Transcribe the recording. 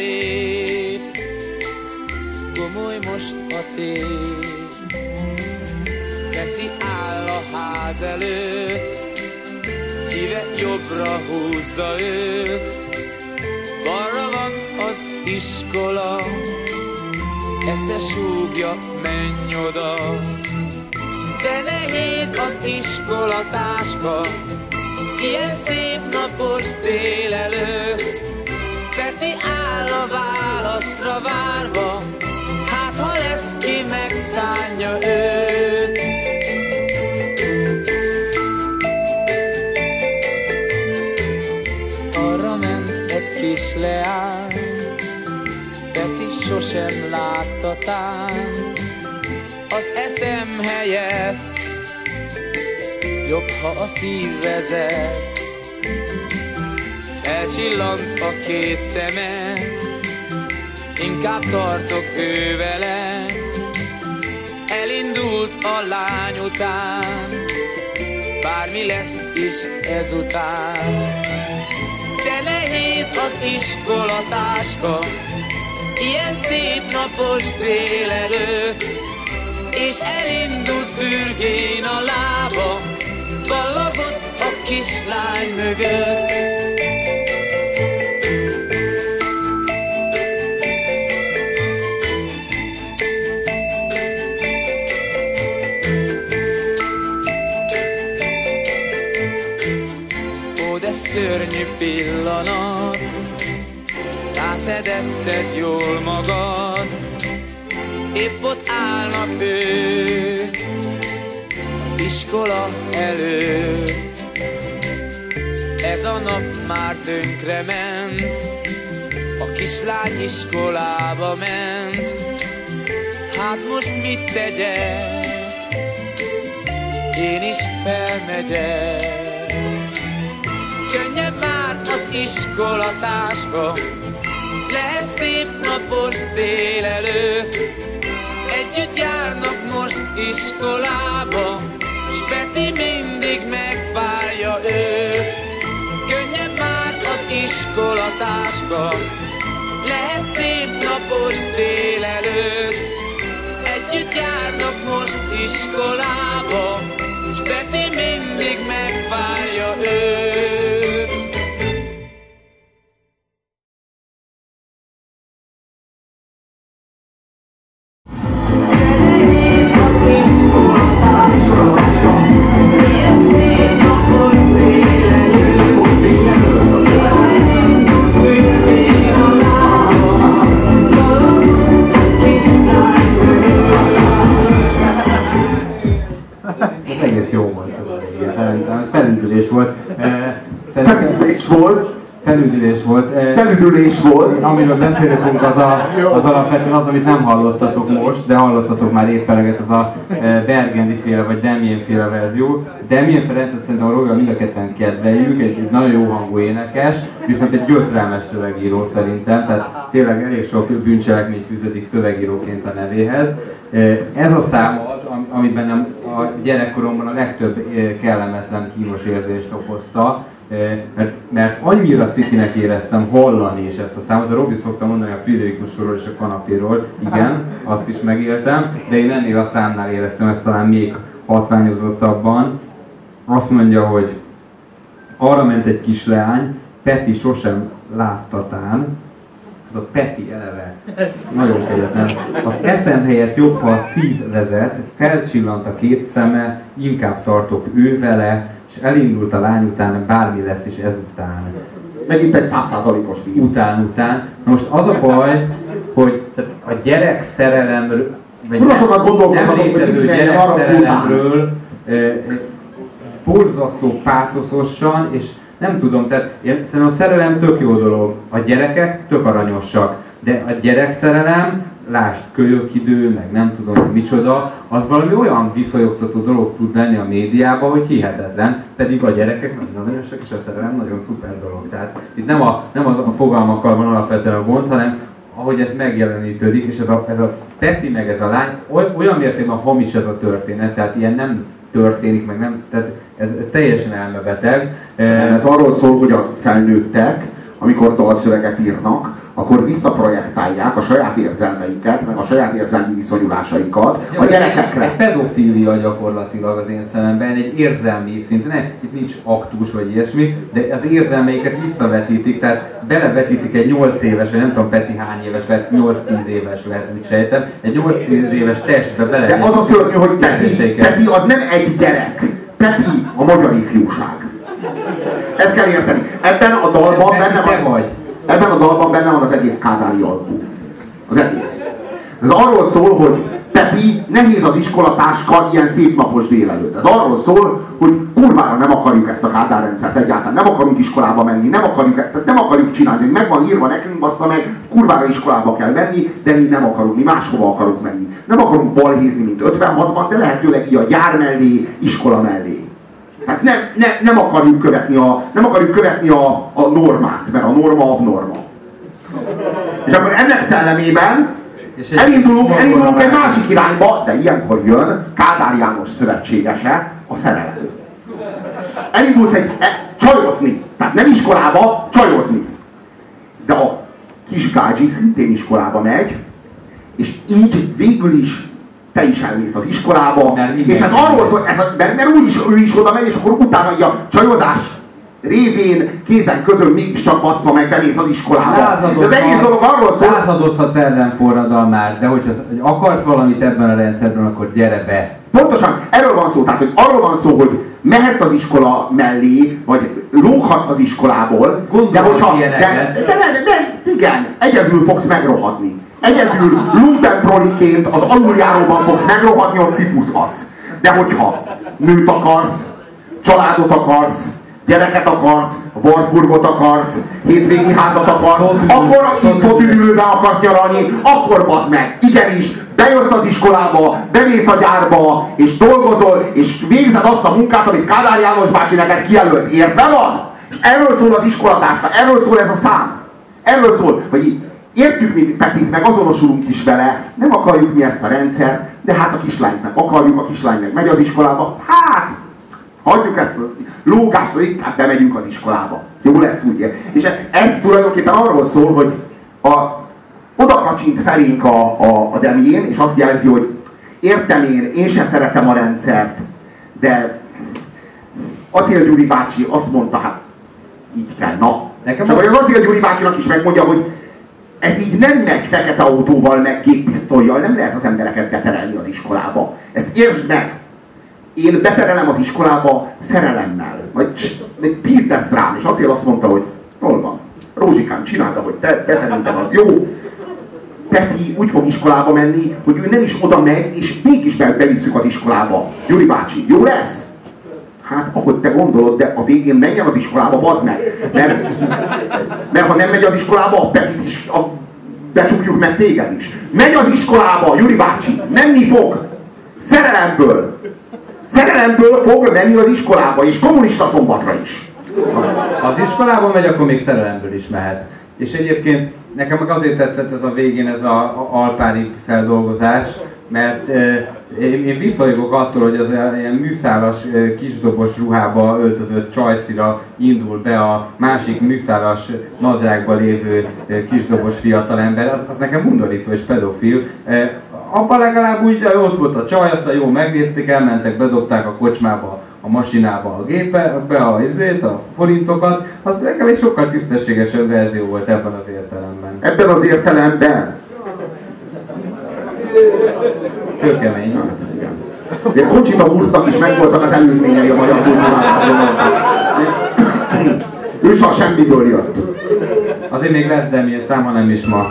belép, gomoly most a tét. Peti áll a ház előtt, szíve jobbra húzza őt. Balra van az iskola, esze súgja, menj oda. De nehéz az iskolatáska, ilyen szép napos délelőtt. Peti áll várva, hát ha lesz ki megszánja őt. Arra ment egy kis leány, Peti sosem látta az eszem helyett jobb, ha a szív vezet. Felcsillant a két szeme, inkább tartok ő vele. Elindult a lány után, bármi lesz is ezután. De nehéz az iskolatáska, ilyen szép napos délelőtt, és elindult fürgén a lába, ballagott a kislány mögött. Pillanat, rászedetted jól magad, épp ott állnak ők, az iskola előtt. Ez a nap már tönkre ment, a kislány iskolába ment. Hát most mit tegyek? Én is felmegyek. Könnyebb iskolatáska, lehet szép napos délelőtt. Együtt járnak most iskolába, s Peti mindig megvárja őt. Könnyebb már az iskolatáska, lehet szép napos délelőtt. Együtt járnak most iskolába, volt, felüldülés volt. Eh, felüdülés volt. Amiről beszélünk, az, a, az alapvetően az, amit nem hallottatok most, de hallottatok már épp eleget, az a eh, Bergendi féle vagy Demien féle verzió. Demien Ferencet szerintem a Roga mind a ketten kedveljük, egy, egy nagyon jó hangú énekes, viszont egy gyötrelmes szövegíró szerintem, tehát tényleg elég sok bűncselekmény fűződik szövegíróként a nevéhez. Eh, Ez a szám az, am- ami bennem a gyerekkoromban a legtöbb kellemetlen kínos érzést okozta, mert, mert annyira cikinek éreztem hallani is ezt a számot, a Robi szokta mondani a Friderikusról és a kanapéról, igen, azt is megéltem, de én ennél a számnál éreztem ezt talán még hatványozottabban. Azt mondja, hogy arra ment egy kis leány, Peti sosem láttatán, ez a Peti eleve. Nagyon kegyetlen. Az eszem helyett jobb, ha a szív vezet, felcsillant a két szeme, inkább tartok ő vele, és elindult a lány után, bármi lesz is ezután. Megint egy százszázalékos film. Után, után. Na most az a baj, hogy a gyerek szerelemről, vagy nem hogy létező gyerek szerelemről borzasztó pátoszosan, és nem tudom, tehát én szerintem a szerelem tök jó dolog. A gyerekek tök aranyosak, de a gyerekszerelem, lásd, kölyök idő, meg nem tudom, hogy micsoda, az valami olyan viszonyogtató dolog tud lenni a médiában, hogy hihetetlen, pedig a gyerekek nagyon aranyosak, és a szerelem nagyon szuper dolog. Tehát itt nem a, nem az a fogalmakkal van alapvetően a gond, hanem ahogy ez megjelenítődik, és ez a, ez a Peti meg ez a lány, oly- olyan mértékben hamis ez a történet, tehát ilyen nem történik, meg nem, tehát ez, ez teljesen elmebeteg. Ez arról szól, hogy a felnőttek amikor dalszöveget írnak, akkor visszaprojektálják a saját érzelmeiket, meg a saját érzelmi viszonyulásaikat a gyerekekre. Egy pedofília gyakorlatilag az én szememben, egy érzelmi szint, ne, itt nincs aktus vagy ilyesmi, de az érzelmeiket visszavetítik, tehát belevetítik egy 8 éves, vagy nem tudom Peti hány éves lehet, 8-10 éves lehet, úgy sejtem, egy 8-10 éves testbe bele. De az a szörnyű, hogy Peti, Peti az nem egy gyerek. Peti a magyar ifjúság. Ezt kell érteni. Ebben a dalban benne van, ebben a dalban benne van az egész Kádári album. Az egész. Ez arról szól, hogy Pepi, nehéz az iskolatáska ilyen szép napos délelőtt. Ez arról szól, hogy kurvára nem akarjuk ezt a Kádár rendszert egyáltalán. Nem akarunk iskolába menni, nem akarjuk, tehát nem akarjuk csinálni. Meg van írva nekünk, bassza meg, kurvára iskolába kell menni, de mi nem akarunk, mi máshova akarunk menni. Nem akarunk balhézni, mint 56-ban, de lehetőleg így a gyár mellé, iskola mellé. Hát nem, ne, nem akarjuk követni, a, nem akarjuk követni a, a normát, mert a norma abnorma. És akkor ennek szellemében elindulunk, elindulunk egy másik irányba, de ilyenkor jön Kádár János szövetségese, a szerelő. Elindulsz egy e, csajozni, tehát nem iskolába, csajozni. De a kis gágyi szintén iskolába megy, és így végül is te is elmész az iskolába, Mert és ez arról szól, ez, a- mert, mert úgy is, ő is oda megy, és akkor utána így a csajozás révén kézen közön mégiscsak basszva meg bemész az iskolába. De az egész dolog arról szól, lázadozhatsz ellenforradalmár, de hogyha hogy akarsz valamit ebben a rendszerben, akkor gyere be. Pontosan, erről van szó, tehát hogy arról van szó, hogy mehetsz az iskola mellé, vagy lóghatsz az iskolából, de Gondolok hogyha, de, ilyeneket. de, de, de, igen, egyedül fogsz megrohadni. Egyedül lumpenproliként az aluljáróban fogsz megrohadni, ott cipuszhatsz. De hogyha nőt akarsz, családot akarsz, gyereket akarsz, Warburgot akarsz, hétvégi házat akarsz, akkor a szótüdülőbe akarsz nyaralni, akkor bazd meg, igenis, bejössz az iskolába, bemész a gyárba, és dolgozol, és végzed azt a munkát, amit Kádár János bácsi neked kijelölt. Értve van? És erről szól az iskolatársa, erről szól ez a szám. Erről szól, hogy értjük mi Petit, meg azonosulunk is vele, nem akarjuk mi ezt a rendszert, de hát a kislányt meg akarjuk, a kislány meg megy az iskolába, hát Hagyjuk ezt a lógást, hogy inkább bemegyünk az iskolába. Jó lesz úgy. És ez tulajdonképpen arról szól, hogy a, oda kacsint felénk a, a, a Demjén, és azt jelzi, hogy értem én, én sem szeretem a rendszert, de Acél Gyuri bácsi azt mondta, hát így kell, na. Nekem Csak hogy az Acél Gyuri bácsinak is megmondja, hogy ez így nem megy fekete autóval, meg géppisztolyjal, nem lehet az embereket beterelni az iskolába. Ezt értsd meg! Én beterelem az iskolába szerelemmel. Vagy egy píz lesz rám, és Acél azt mondta, hogy hol van? Rózsikám, csináld, ahogy te, te szerintem az jó. Peti úgy fog iskolába menni, hogy ő nem is oda megy, és mégis be, bevisszük az iskolába. Gyuri bácsi, jó lesz? Hát, ahogy te gondolod, de a végén menjen az iskolába, bazd meg. Mert, mert ha nem megy az iskolába, a is, a, becsukjuk meg téged is. Megy az iskolába, Gyuri bácsi, menni fog. Szerelemből. Szerelemből fog menni az iskolába, és kommunista szombatra is. Az iskolában megy, akkor még szerelemből is mehet. És egyébként nekem meg azért tetszett ez a végén ez a, alpári feldolgozás, mert én, én attól, hogy az ilyen műszálas kisdobos ruhába öltözött csajszira indul be a másik műszálas nadrágba lévő kisdobos fiatalember, az, az nekem undorító és pedofil. Abban legalább úgy, hogy ott volt a csaj, aztán jó megnézték, elmentek, bedobták a kocsmába a masinába a gépe, be a izét, a forintokat, az nekem egy sokkal tisztességesebb verzió volt ebben az értelemben. Ebben az értelemben Kőkemény. Igen. De Kocsita Burznak is megvoltak az előzményei a magyar kultúrában. Ő se a semmiből jött. Azért még lesz Demjén száma, nem is ma.